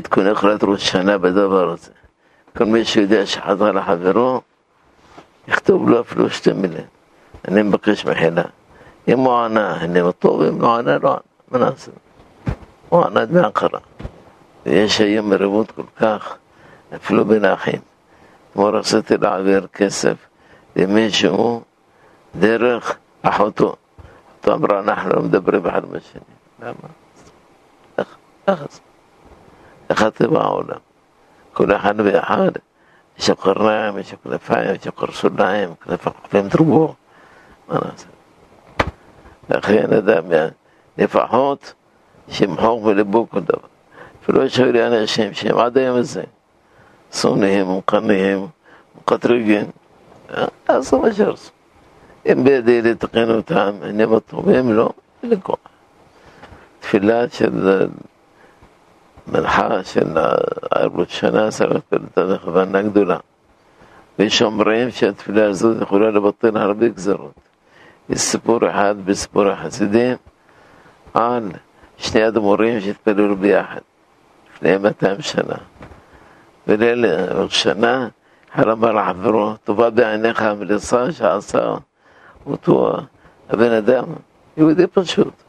تكون قرات روشانا بعدا بارت كون ما يشهدهاش حد على حفيرو يخطب له فلوس تملي اني مبقيش محيلها يا معاناة هني يمو معاناة روان مناسب. معاناة دمع قرأ يا شيء ربوت كل كاخ فلو بين أخين مرصة العبير كسف. يمين شمو درخ أحطو. طبرا نحن مدبر بحر مشيني. لا ما. أخذ يخاطب عونا كل حال بحاله يشق الرام نعم، يشق لفاية يشق السلام يشق يضربوه مناصر أخي أنا دام يعني نفحوت شمحوك بلبوك ودبا فلوش هولي أنا شيم شيم عدا يوم الزين. صونهم وقرنهم وقطرقهم أه، أصلا ما شرس إن بيدي لتقين وتعم إنما الطبيب لهم لكم تفلات شد מנחה של ערב שנה צריך לתת הכוונה גדולה. ויש אומרים שהתפילה הזאת יכולה לבטל הרבה גזרות. יש סיפור אחד בסיפור החסידים על שני אדמו"רים שהתפללו ביחד לפני 200 שנה. וליל שנה אחד אמר לחברו, טובה בעיניך המלאסה שעשה אותו הבן אדם, יהודי פשוט.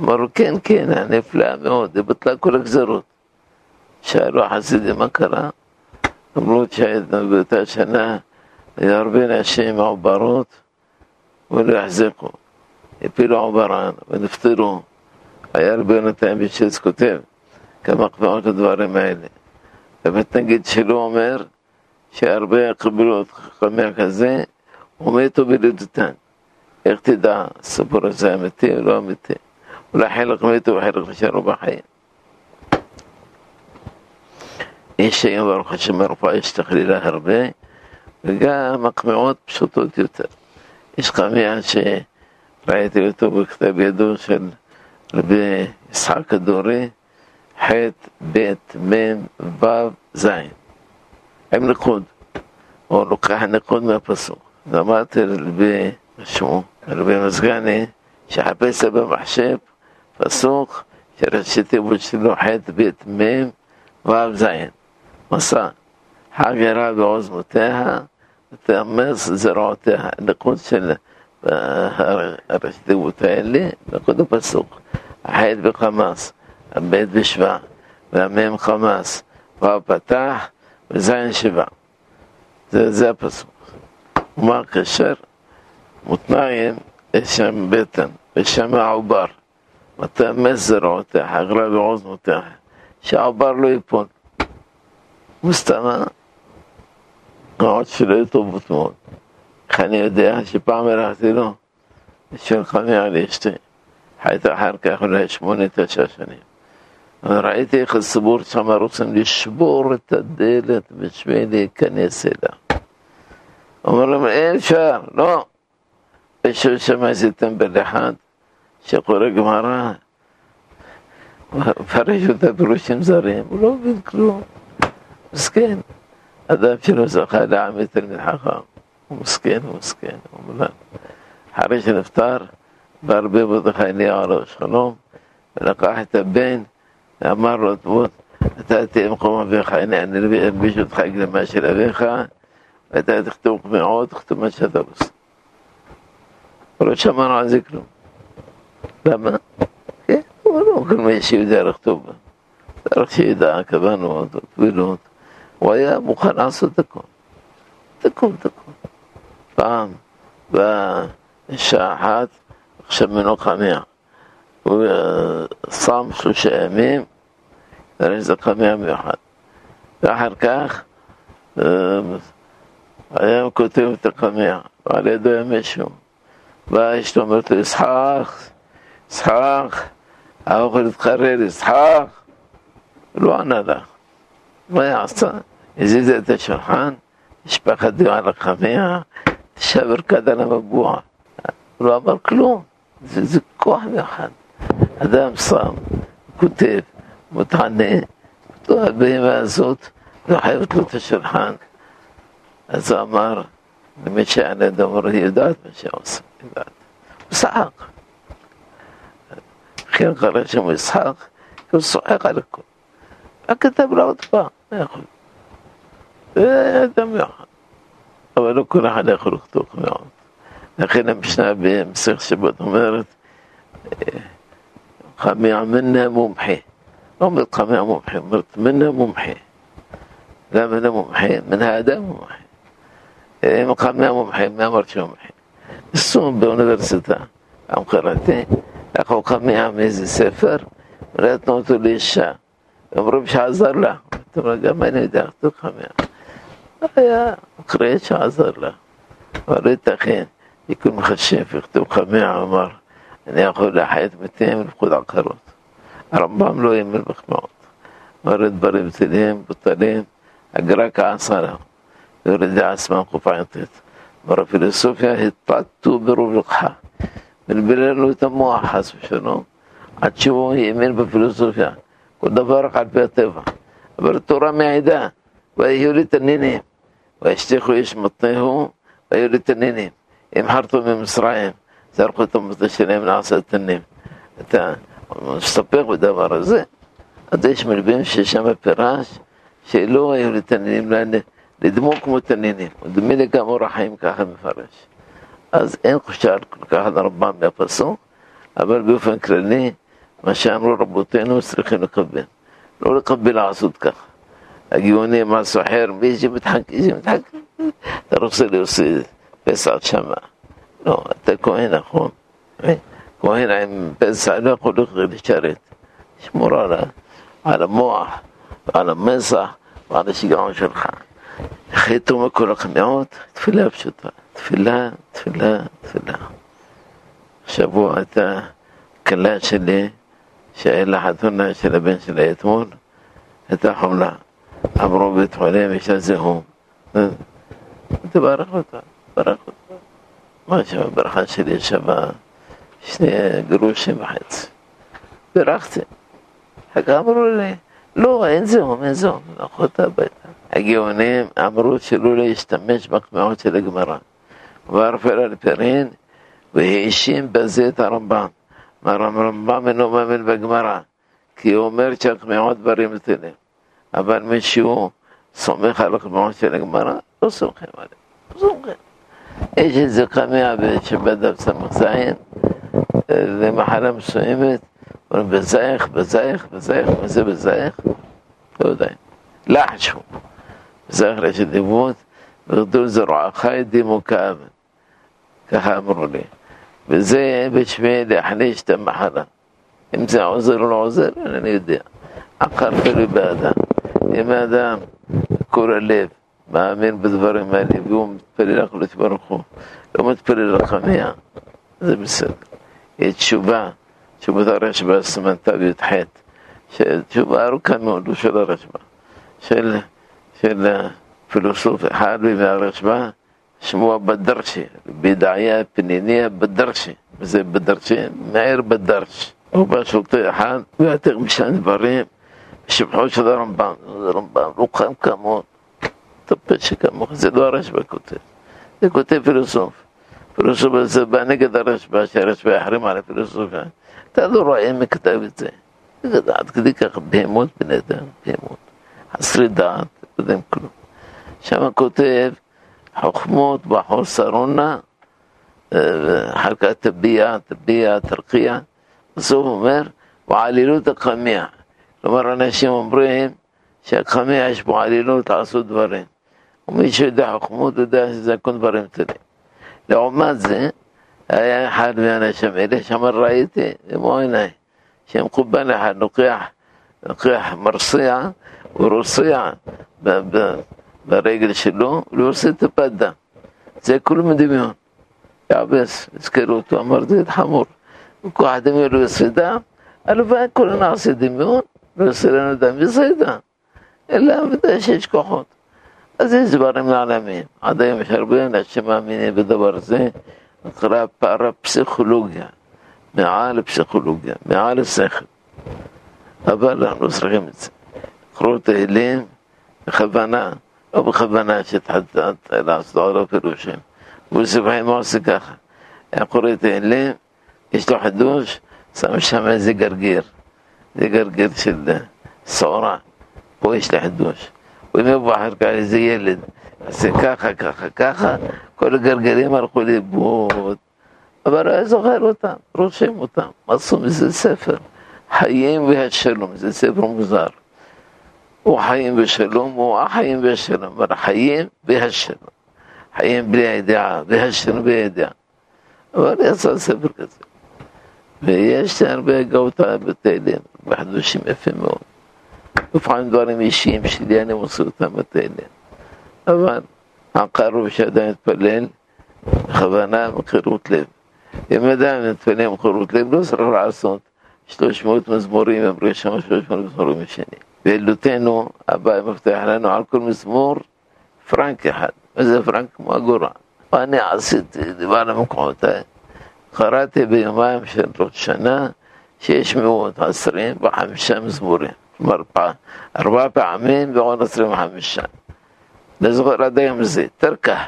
אמר לו, כן, כן, נפלאה מאוד, זה בטלה כל הגזרות. שאלו החסידים מה קרה? אמרו שבאותה שנה היה הרבה נשים עוברות ולא החזיקו. הפילו עוברן ונפטרו. היה הרבה נתן בשץ כותב כמה קביעות לדברים האלה. באמת נגיד שלא אומר שהרבה קיבלו את חכמיה כזה ומתו בלידותן. איך תדע, הסיפור הזה אמיתי או לא אמיתי? אולי חלק מתו וחלק נשארו בחיים. יש היום ברוך השם הרפואה יש תכלילה הרבה וגם הקמיעות פשוטות יותר. יש חמיה שראיתי אותו בכתב ידו של רבי יצחק הדורי, ח' ב' מ' ו' ז', עם ניקוד, או לוקח ניקוד מהפסוק. ואמרתי לרבי שמו, לרבי מזגני, שחפש במחשב פסוק שראשי תיבות שלו ח' ב' מ' ו' ז', מסע, חגרה בעוזמותיה ותאמץ זרועותיה, ניקוד של הראשי תיבות האלה, ניקוד הפסוק. הח' בחמאס, הב' בשבע, והמ' חמאס, ו' פתח וז' שבע. זה, זה הפסוק. ומה הקשר? מותניים, יש שם בטן, ושם העובר. ותאמץ זרועותיה, חגרה בעוזמותיה, שהעובר לא ייפול. מסתמה, עוד שלא יהיו טובות מאוד. איך אני יודע שפעם הלכתי לו, של חמי על אשתי. חייתי אחר כך אולי שמונה, תשע שנים. ראיתי איך הציבור שם רוצים לשבור את הדלת בשביל להיכנס אליה. אומר להם, אין אפשר, לא. יושב שם איזה טמבל אחד شقورة جمارة فرجوا بروشم زارين ولو بيذكروا مسكين. هذا فيروز قال عامي تلميذ حقا. مسكين مسكين. وملان. حرج نفطار بربي بدخيني على شلوم. لقاح تبين أمر رتبوت تأتي مقوم في خيني. أن البيئة بيشو تخيق لما شر أبيخا عود. ختم قمعوت ختم الشتبس ورشا ما ذكرهم למה? כן, הוא לא כל מי שיודע לכתוב. צריך שידע, כוונות, טבילות. הוא היה מוכן לעשות הכל. הכל, הכל. פעם, בשעה אחת, עכשיו מנוחה מאה. הוא שם שלושה ימים, הרי זה חמיה מיוחד. ואחר כך היה כותב את החמיה, ועל ידו היה מישהו. בא אשתו אומרת לו, ישחק, ישחק, האוכל התחרר, ישחק. לא ענה לה. מה יעשה? הזיז את השולחן, משפחת דיו על החמיה, שבר כד על המבוע. הוא לא אמר כלום. זה, זה כוח מיוחד. אדם שם, כותב, מתענה, הבהמה הזאת לא חייבת לו את השולחן. אז הוא אמר, למי שהיה לידו, אמר, היא יודעת מה שהיא עושה, יודעת. הוא שחק. خير قرا شم إسحاق يصحق لكم أكتب له طبعا ما إيه، يأخذ آدم يأخذ أولو كل حدا خلقتكم يأخذ لكن مشنا بمسيخ شبت مرت إيه، قميع منا ممحي. أمر القميع ممحي مرت منا ممحي. لا منا ممحي من هذا ممحي. إيه، مقام ما ممحي ما مرت ممحي. السوم بونيفرسيتا أم قرأتين. מומחה, מי אמרת שהוא מומחה? יישום באוניברסיטה, גם קראתי, לקחו חמיה מאיזה ספר, ונתנו אותו לאישה. אומרים שעזר לה. גם אני יודע, לכתוב חמיה. היה אחרי שעזר לה. אבל לא ייתכן, יקום מחשב, יכתוב חמיה, אמר, אני יכול להחיות מתים ולפקוד עקרות. הרמב"ם לא האמין בחמאות. אמר דברים בטלים, בוטלים, הגר"א כעס עליו. יורד עצמם קופעתת. אמר הפילוסופיה, התפתו ברוב לקחה. בלבל לו את המוח, חס ושלום, עד שהוא האמין בפילוסופיה. כל דבר על פי הטבע. אבל התורה מעידה, ויהיו לי תנינים. וישתיכו איש מתניהו, והיו לי תנינים. אם חרטו ממצרים, זרקו את המטה שלהם לעשות תנים. אתה מסתפק בדבר הזה. אז יש מלבים ששם פירש שלא היו לי תנינים, לדמו כמו תנינים. ודמי לי גם אורח חיים ככה מפרש. אז אין חושב כל כך על הרמב"ם מהפסוק, אבל באופן כללי, מה שאמרו רבותינו צריכים לקבל. לא לקבל לעשות ככה. הגאונים, מה סוחר, מי שמתחכם, אתה רוצה להוסיף פסח שמה. לא, אתה כהן, נכון? כהן עם פסח לא יכול לשרת. שמור על, על המוח ועל המסח ועל השיגעון שלך. خيطو مكو رقم يعود تفلها بشطة تفلها تفلها تفلها شابو أتا كلا شلي شايل حثونا شلا بين شلا يتمون أتا حملا أمرو بيت حليم يشازهم تبارك وتعالى تبارك وتعالى ما شاء برخان شلي شبا شني قروشي محيط برختي حق أمرو لي إيه؟ לא, אין זיהום, אין זיהום, נלך אותה הביתה. הגאונים אמרו שלא להשתמש במחמאות של הגמרא. וערפל על פרין, והאשים בזה את הרמב"ם. הרמב"ם אינו מאמין בגמרא, כי הוא אומר שהחמאות דברים בטלים. אבל מישהו סומך על החמאות של הגמרא, לא סומכים עליהם, לא סומכים. יש איזה חמיה שבדף ס"ז, למחלה מסוימת, אומרים בזייך, בזייך, בזייך, מה זה בזייך? לא יודע. לחשו. בזייך רשת דימות, וגדול זרועך דימו כאבן. ככה אמרו לי. וזה בשביל להחליש את המחלה. אם זה עוזר או לא עוזר, אני יודע. עקר תלוי באדם. אם האדם קורא לב, מאמין בדברים האלה, והוא מתפלל לקדוש ברוך הוא, לא מתפלל לחמיה, זה בסדר. יש תשובה, شبوت الرشبة السمن تابيت حيط شوف أركان مولود شو الرشبة شو شل فيلسوف حالي الرشبة شموها بدرشي بدعية بنينية بدرشي زي بدرشي معير بدرش. هو باش حال يعتق مشان بريم شبحوش ذا رمبان رمبان. وقام كامون طبش كامون زيد ورشبة كنت. كنت فيلسوف. فيلسوف الزبانة كذا رشبة رشبة يحرم على فيلسوف. הרשב"א, שהרשב"א יחרים על הפילוסופיה. אתה לא רואה מי כתב את זה. זה עד כדי כך בהמות בני אדם, בהמות. חסרי דעת, לא יודעים כלום. שם כותב חוכמות בחוסרונה, אחר כך תביע, תביע, תרקיע. בסוף אומר, ועלילות הקמיה. כלומר, אנשים אומרים שהקמיה יש בו עלילות לעשות דברים. ומי שיודע חוכמות יודע שזה הכל דברים טובים. לעומת זה, היה אחד מהאנשים האלה שאמר, ראיתי במו עיניי, שמקובל אחד לוקח, לוקח מרסיע, הוא רוסע ברגל שלו, והוא עושה את הפדה. זה כולו מדמיון. יעבס, הזכרו אותו, אמר זה חמור. וכוח דמיון לא יעשה דם, הלוואי כולנו נעשה דמיון, לא יעשה לנו דם וזה דם. אלא ודאי שיש כוחות. אז יש דברים לעלמים. עד היום יש הרבה אנשים מאמינים בדבר הזה, נקרא פרפסיכולוגיה, מעל הפסיכולוגיה, מעל השכל. אבל אנחנו צריכים את זה. קראו תהילים בכוונה, לא בכוונה שהתחתת לעשות עוד פירושים. ויוסף חיים עושה ככה, היה קורא תהילים, יש לו חידוש, שם שם איזה גרגיר, זה גרגיר של שעורה, פה יש לי חידוש. ואם יבוא אחר כך איזה ילד, עושה ככה, ככה, ככה, כל הגלגלים הלכו לאיבוד. אבל היה זוכר אותם, רושם אותם, עשו מזה ספר, חיים והשלום, זה ספר מוזר. הוא חיים ושלום, הוא החיים והשלום, אבל חיים והשלום. חיים בלי הידיעה, והשלום בלי הידיעה. אבל יצא ספר כזה. ויש הרבה הגאות בתי דין, בחידושים יפים מאוד. לפעמים דברים אישיים שלי אני מוסר אותם בתי דין. אבל הקרוב שעדיין מתפלל, בכוונה מחירות לב. אם עדיין מתפלל מחירות לב, לא צריך לעשות 300 מזמורים עם ראשון, 300 מזמורים עם שני. וילדותנו, הבא מבטיח לנו על כל מזמור פרנק אחד. מה זה פרנק? כמו אגורה. ואני עשיתי דבר למקומותיי. קראתי ביומיים של ראש שנה שיש מאות עשרים וחמישה מזמורים. כלומר, ארבע פעמים ועוד עשרים וחמישה. לא זוכר עד היום זה, תרקח,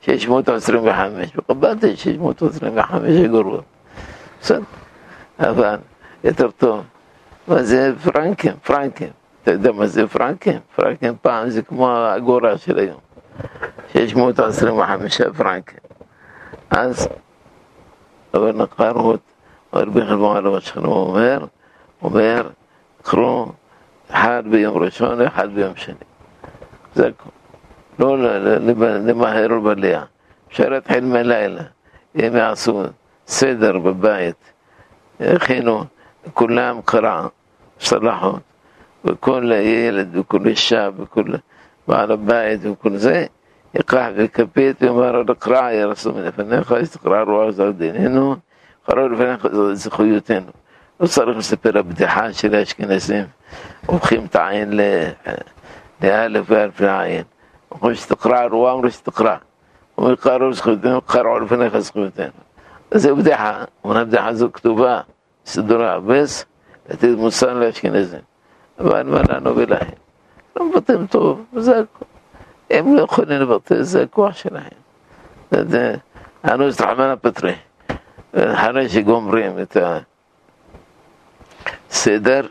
שיש מאות עשרים וחמש, וקבלתי שיש מאות עשרים וחמש אגורות. בסדר, אבל יותר טוב. מה זה פרנקים? פרנקים. אתה יודע מה זה פרנקים? פרנקים פעם זה כמו האגורה של היום. שיש מאות עשרים וחמישה פרנקים. אז אבל נקרות, רבי חלבון עליו השכנו אומר, אומר, קחו אחד ביום ראשון, אחד ביום שני. זה הכול. לא למהר ובליה. אפשר להתחיל מלילה. אם יעשו סדר בבית, הכינו, כולם קרא, צלחות, וכל ילד וכל אישה וכל בעל הבית וכל זה, יקח בכפית ויאמר לקרא ירסו מלפניך, יסתקרא רוח זר דיננו, קרא לפניך זכויותינו. לא צריך לספר הבדיחה של האשכנזים, הופכים את העין לאלף ואלף לעין. واستقرار وامر استقرار ويقاروا سخوتين وقارعوا الفناخ سخوتين. زي بدحة ونا بدحة زي كتوبة سدرا بس تيد مصان لاشكين بعد ما لانو بلاهي نبطيم طوب زاكو ام إيه، يقولين بطي زاكو عشراهين أنا استحمنا بتري حرش قمريم إتا سدر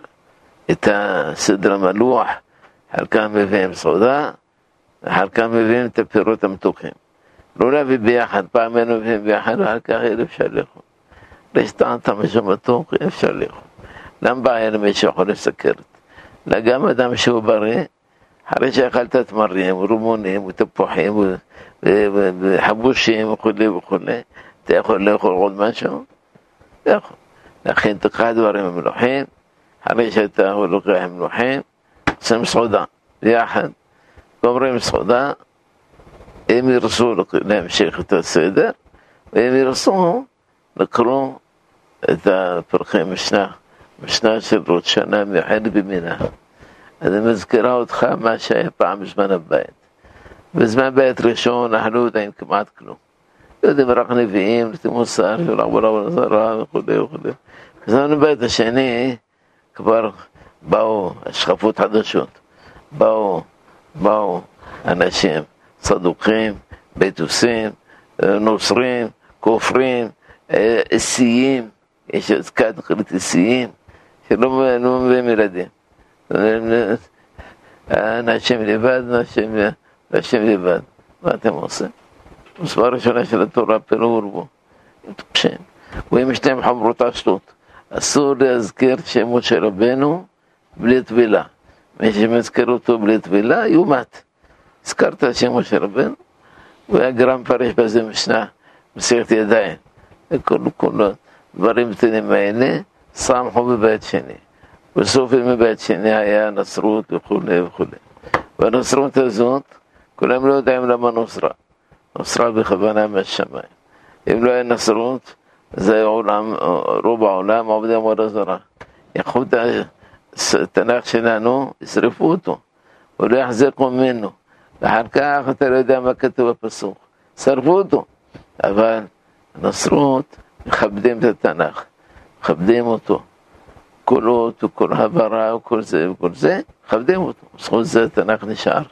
إتا سدر ملوح هل كان بفهم سوداء הסדר, את הסדר המלוח, חלקם מביאים סעודה, וחלקם מביאים את הפירות המתוקים. לא להביא ביחד, פעם היינו מביאים ביחד, ואחר כך אי אפשר לאכול. יש טענת משהו מתוק, אי אפשר לאכול. למה בעיה למי שיכול לסכרת? אלא גם אדם שהוא בריא, אחרי שאכלת תמרים, רימונים, ותפוחים, וחבושים וכולי וכולי, אתה יכול לאכול עוד משהו? לא יכול. לכן תקרא דברים המלוכים, אחרי שאתה לוקח מלוכים, עושים סעודה, ביחד, גומרים סעודה, אם ירצו להמשיך את הסדר, ואם ירצו, לקרוא את הפרחי משנה, משנה של ראש שנה מיוחדת במינה. אני מזכירה אותך מה שהיה פעם בזמן הבית. בזמן בית ראשון אנחנו לא יודעים כמעט כלום. יודעים רק נביאים, מוסר, של עבודה זרה וכו' וכו'. בזמן בית השני כבר באו השקפות חדשות. באו, באו אנשים צדוקים, ביתוסים, נוצרים, כופרים, אסיים, יש הזכת אסיים, שלא מביאים ילדים. אנשים לבד, אנשים לבד. מה אתם עושים? מספר ראשונה של התורה, פירור בו. מטופשים. ואם יש להם חברותה שטות, אסור להזכיר שמות של רבנו בלי טבילה. מי שמזכיר אותו בלי טבילה, יומת. הזכרת שמות של רבנו, והגרם מפרש בזה משנה, מסכת ידיים. וכל הדברים קטנים האלה, סמכו בבית שני. בסוף ימי בית שני היה נצרות וכולי וכולי. והנצרות הזאת, כולם לא יודעים למה נוצרה. נוצרה בכוונה מהשמיים. אם לא היה נצרות, זה עולם, רוב העולם עובדי עבודה זרה. ייקחו את התנ"ך שלנו, ישרפו אותו, ולא יחזקו ממנו. ואחר כך אתה לא יודע מה כתוב בפסוק. שרפו אותו. אבל נצרות מכבדים את התנ"ך, מכבדים אותו. קולות וכל הברה וכל זה וכל זה, מכבדים אותו, בזכות זה התנ"ך נשאר.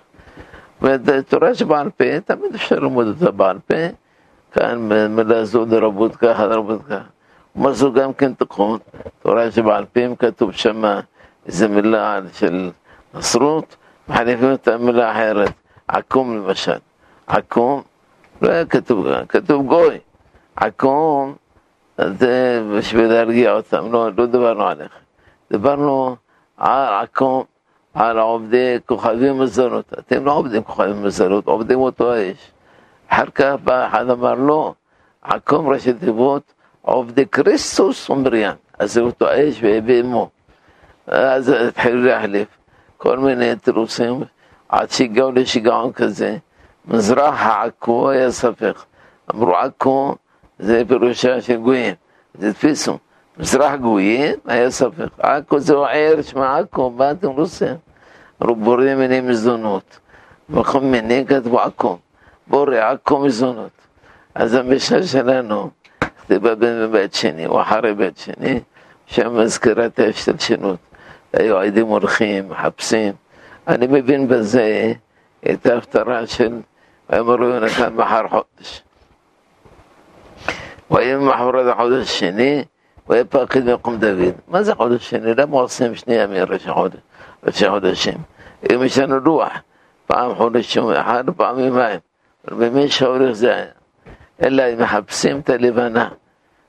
ותורה שבעל פה, תמיד אפשר ללמוד אותה בעל פה, כאן מילה זו לרבות ככה, לרבות ככה. מה זו גם כן תקון, תורה שבעל פה, אם כתוב שם איזה מילה של נצרות, מחליפים את המילה אחרת, עקום למשל. עקום, לא היה כתוב, כתוב גוי. עקום, זה בשביל להרגיע אותם, לא, לא דיברנו עליך. דיברנו על עקום, על עובדי כוכבים מזונות. אתם לא עובדים כוכבים מזונות, עובדים אותו האש. אחר כך בא אחד אמר לא, עקום ראשי תיבות, עובדי כריסטוס ומריאן. אז זה אותו האש ואמו. אז התחילו להחליף כל מיני תירוצים, עד שהגיעו לשיגעון כזה. מזרח העכו היה ספק. אמרו עכו זה פירושה של גויים, זה תפיסו. מזרח גויים היה ספק. עכו זהו עיר, שמע עכו, מה אתם רוצים? אמרו בורא מיני מזונות. בכל מיני כתבו עכו. בורא עכו מזונות. אז המשנה שלנו, כתבה בבית שני, או אחרי בית שני, שם מזכירה את ההשתלשנות. היו עדים אורחים, מחפשים. אני מבין בזה את ההפטרה של אמרו יונתן מחר חודש. ויהיה מחרת החודש השני, ויהיה פקיד במקום דוד. מה זה חודש שני? למה עושים שני ימים ראשי חודש, ראשי חודשים? אם יש לנו רוח, פעם חודש יום אחד, פעם יומיים. במי שהולך זה היה. אלא אם מחפשים את הלבנה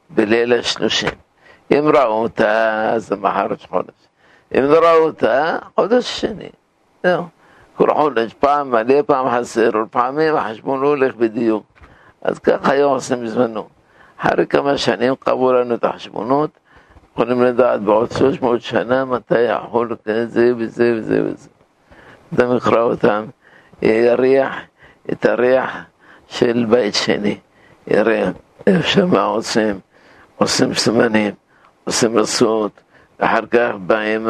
בליל השלושים. אם ראו אותה, אז זה מחר ראש חודש. אם לא ראו אותה, חודש שני. זהו. כל חודש, פעם מלא, פעם חסר, ולפעמים החשבון לא הולך בדיוק. אז ככה היו עושים בזמנו. אחרי כמה שנים קבעו לנו את החשבונות, יכולים לדעת בעוד 300 שנה מתי יכול זה וזה וזה וזה. אדם יקרא אותם, יריח את הריח של בית שני, יראה איפה שמה עושים, עושים סימנים, עושים מסעות, אחר כך באים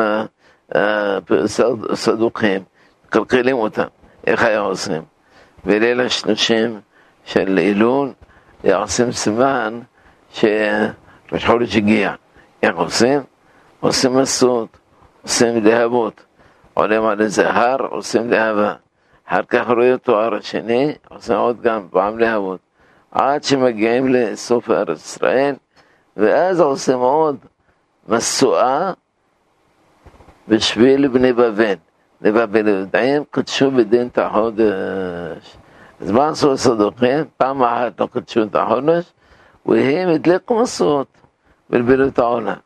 הסדוקים. מקלקלים אותם, איך היה עושים? בליל השלושים של אילון, עושים סימן שראש חודש הגיע. איך עושים? עושים מסות, עושים להבות, עולים על איזה הר, עושים להבה. אחר כך רואים תואר השני, עושים עוד גם פעם להבות. עד שמגיעים לסוף ארץ ישראל, ואז עושים עוד משואה בשביל בני בבל. ובבלעדיים קדשו בדין את החודש. אז מה עשו הסדוקים? פעם אחת לא קדשו את החודש, והם הדליקו מסעות, בלבלו את העולם.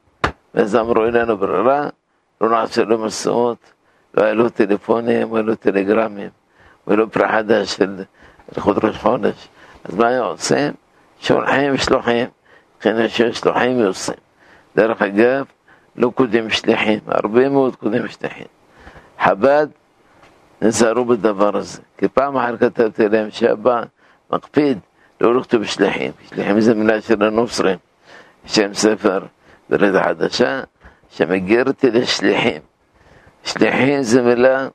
ואז אמרו, אין לנו ברירה, לא נעשה לו מסעות, לא העלו טלפונים, לא העלו טלגרמים, ולא פרה חדש של איכות ראש חודש. אז מה הם עושים? שולחים שלוחים, מבחינת שיש שלוחים ועושים. درف حجاب لو كودي مشتحين ربي موت كودي مشتحين حباد نسارو بالدفرز. كي بام حركتها تلام شابا مقفيد لو رختو بشلحين بشلحين زي من عشر نصرين. شام سفر بريد حدشا شام قيرت لشلاحين شلاحين زملا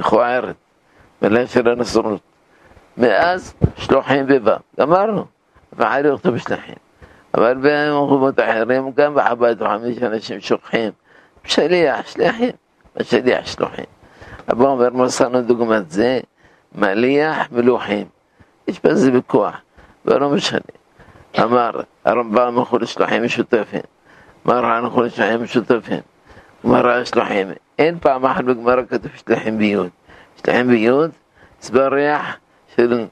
خوارد من عشرة نصرون مئاز شلوحين ببا قمرهم. فعالي رختو بشلحين לכתוב שליחים. אבל במקומות אחרים, גם בחב"ד וחמיש אנשים שוכחים. שליח, שליחים. השליח שלוחים. אבא אומר, מסרנו דוגמת זה, מליח מלוחים. יש בזה ויכוח, ולא משנה. אמר הרמב"ם הלכו לשלוחים משותפים. אמר הלכו לשלוחים משותפים. גמרא שלוחים. אין פעם אחת בגמרא כתוב שלוחים ביוד. שלוחים ביוד זה בריח של,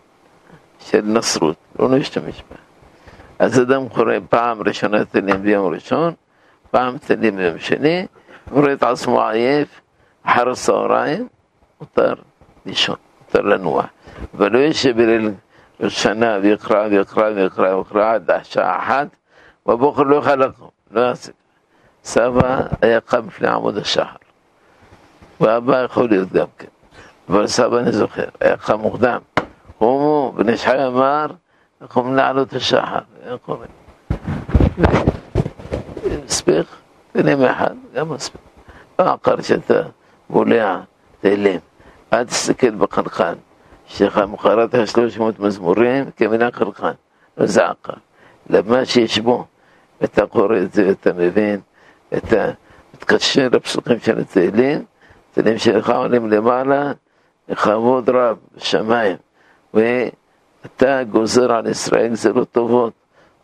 של נצרות, לא נשתמש בה. אז אדם קורא פעם ראשונה תלים ביום ראשון, פעם תלים ביום שני, רואה את עצמו עייף, אחר הצהריים, מותר לישון, מותר לנוע. ולא ישב בליל שנה ויקרא ויקרא ויקרא ויקרא עד השעה אחת, בבוקר לא יוכל לקום, לא יעשה. סבא היה קם לפני עמוד השחר, ואבא יכול להיות גם כן, אבל סבא אני זוכר, היה קם מוקדם. קומו, בני שחי אמר, קום לעלות השחר, איך קוראים? מספיק, תנים אחד, גם מספיק. לא עקר שאתה בולע תהילים. אל תסתכל בקנקן, שמחרת השלוש מאות מזמורים כמילה קנקן, לא זה עקר. למה שיש בו, ואתה קורא את זה ואתה מבין, אתה מתקשר לפסוקים של התהילים, תהילים שלך עולים למעלה, בכבוד רב, בשמיים, ואתה גוזר על ישראל גזרות טובות,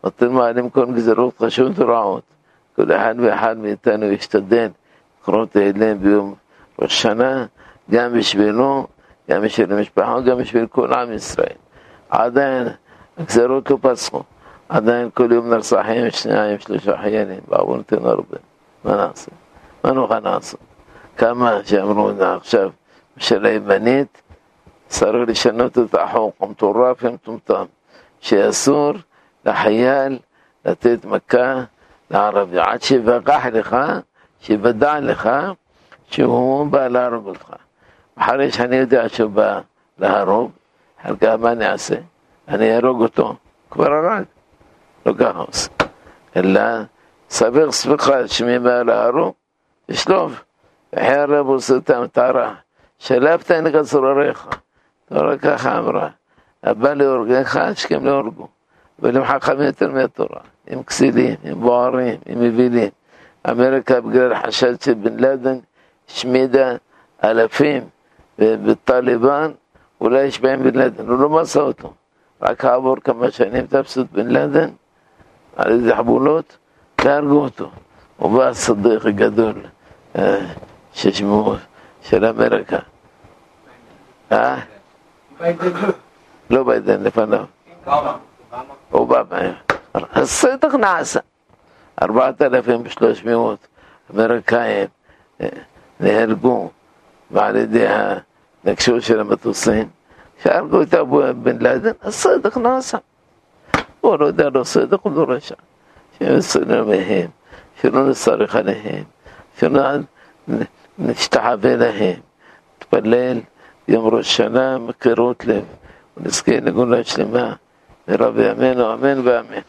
נותן מעלים כל גזרות חשובות ורעות. כל אחד ואחד מאיתנו ישתדל לקרוא תהילים ביום ראש שנה, גם בשבילו, גם בשביל המשפחה, גם בשביל כל עם ישראל. עדיין הגזרות לא פסחו, עדיין כל יום נרצחים שניים, שלושה חיילים, בעוונותינו הרבה. מה נעשה? מה נוכל לעשות? כמה שאמרו עכשיו של הימנית, sararishannata tacxoon qomtuuraab hemtumtaan sheasuur laxayaal lateet makaa laarabicad shibaqaax liqaa shibadaac liqaa shihuumubaa laarogolqa maxarish haniyoda ashobaa laharoob halkaamaani ase haniyarogoto kubararaag logahaus ilaa sabiq sbiqa shimimaa laharo ishloof waxyaa reebusatan taaraah shalaabtainika surareeqa درجة حمراء أبا اللي يورجنخاش كم يورجو واللي محققين ترمية التراب مكسيدين مبارين مبيلين أمريكا بجرى حشاشة بن لادن شميدة ألفين بالطالبان ولا يشبعين بن لادن ولو ما صوتهم راك عبر كما شانين تبسط بن لادن على ذي حبولوت تارجوته وبقى الصديق الجدول شو اسمه شل أمريكا ها לא מסע אותו. רק עבור כמה שנים תפסו את בן לאדן על איזה חבולות, והרגו אותו. הוא בא הסדיק הגדול ששמו של אמריקה. אה? לא ביידן, לפניו. אובמה. הסדק נעשה. ארבעת אלפים ושלוש מאות אמריקאים נהרגו ועל ידי הנקשור של המטוסים, שהרגו את אבו בן לאדן, הסדק נעשה. הוא לא יודע לא סדק, הוא לא רשע. שיסרנו מהם, שלא נצטרך עליהם, שלא נשתחווה להם, נתפלל יום ראש שנה, מקירות לב, ונזכה לגאולה שלמה, מרבי ימינו, אמן ואמן.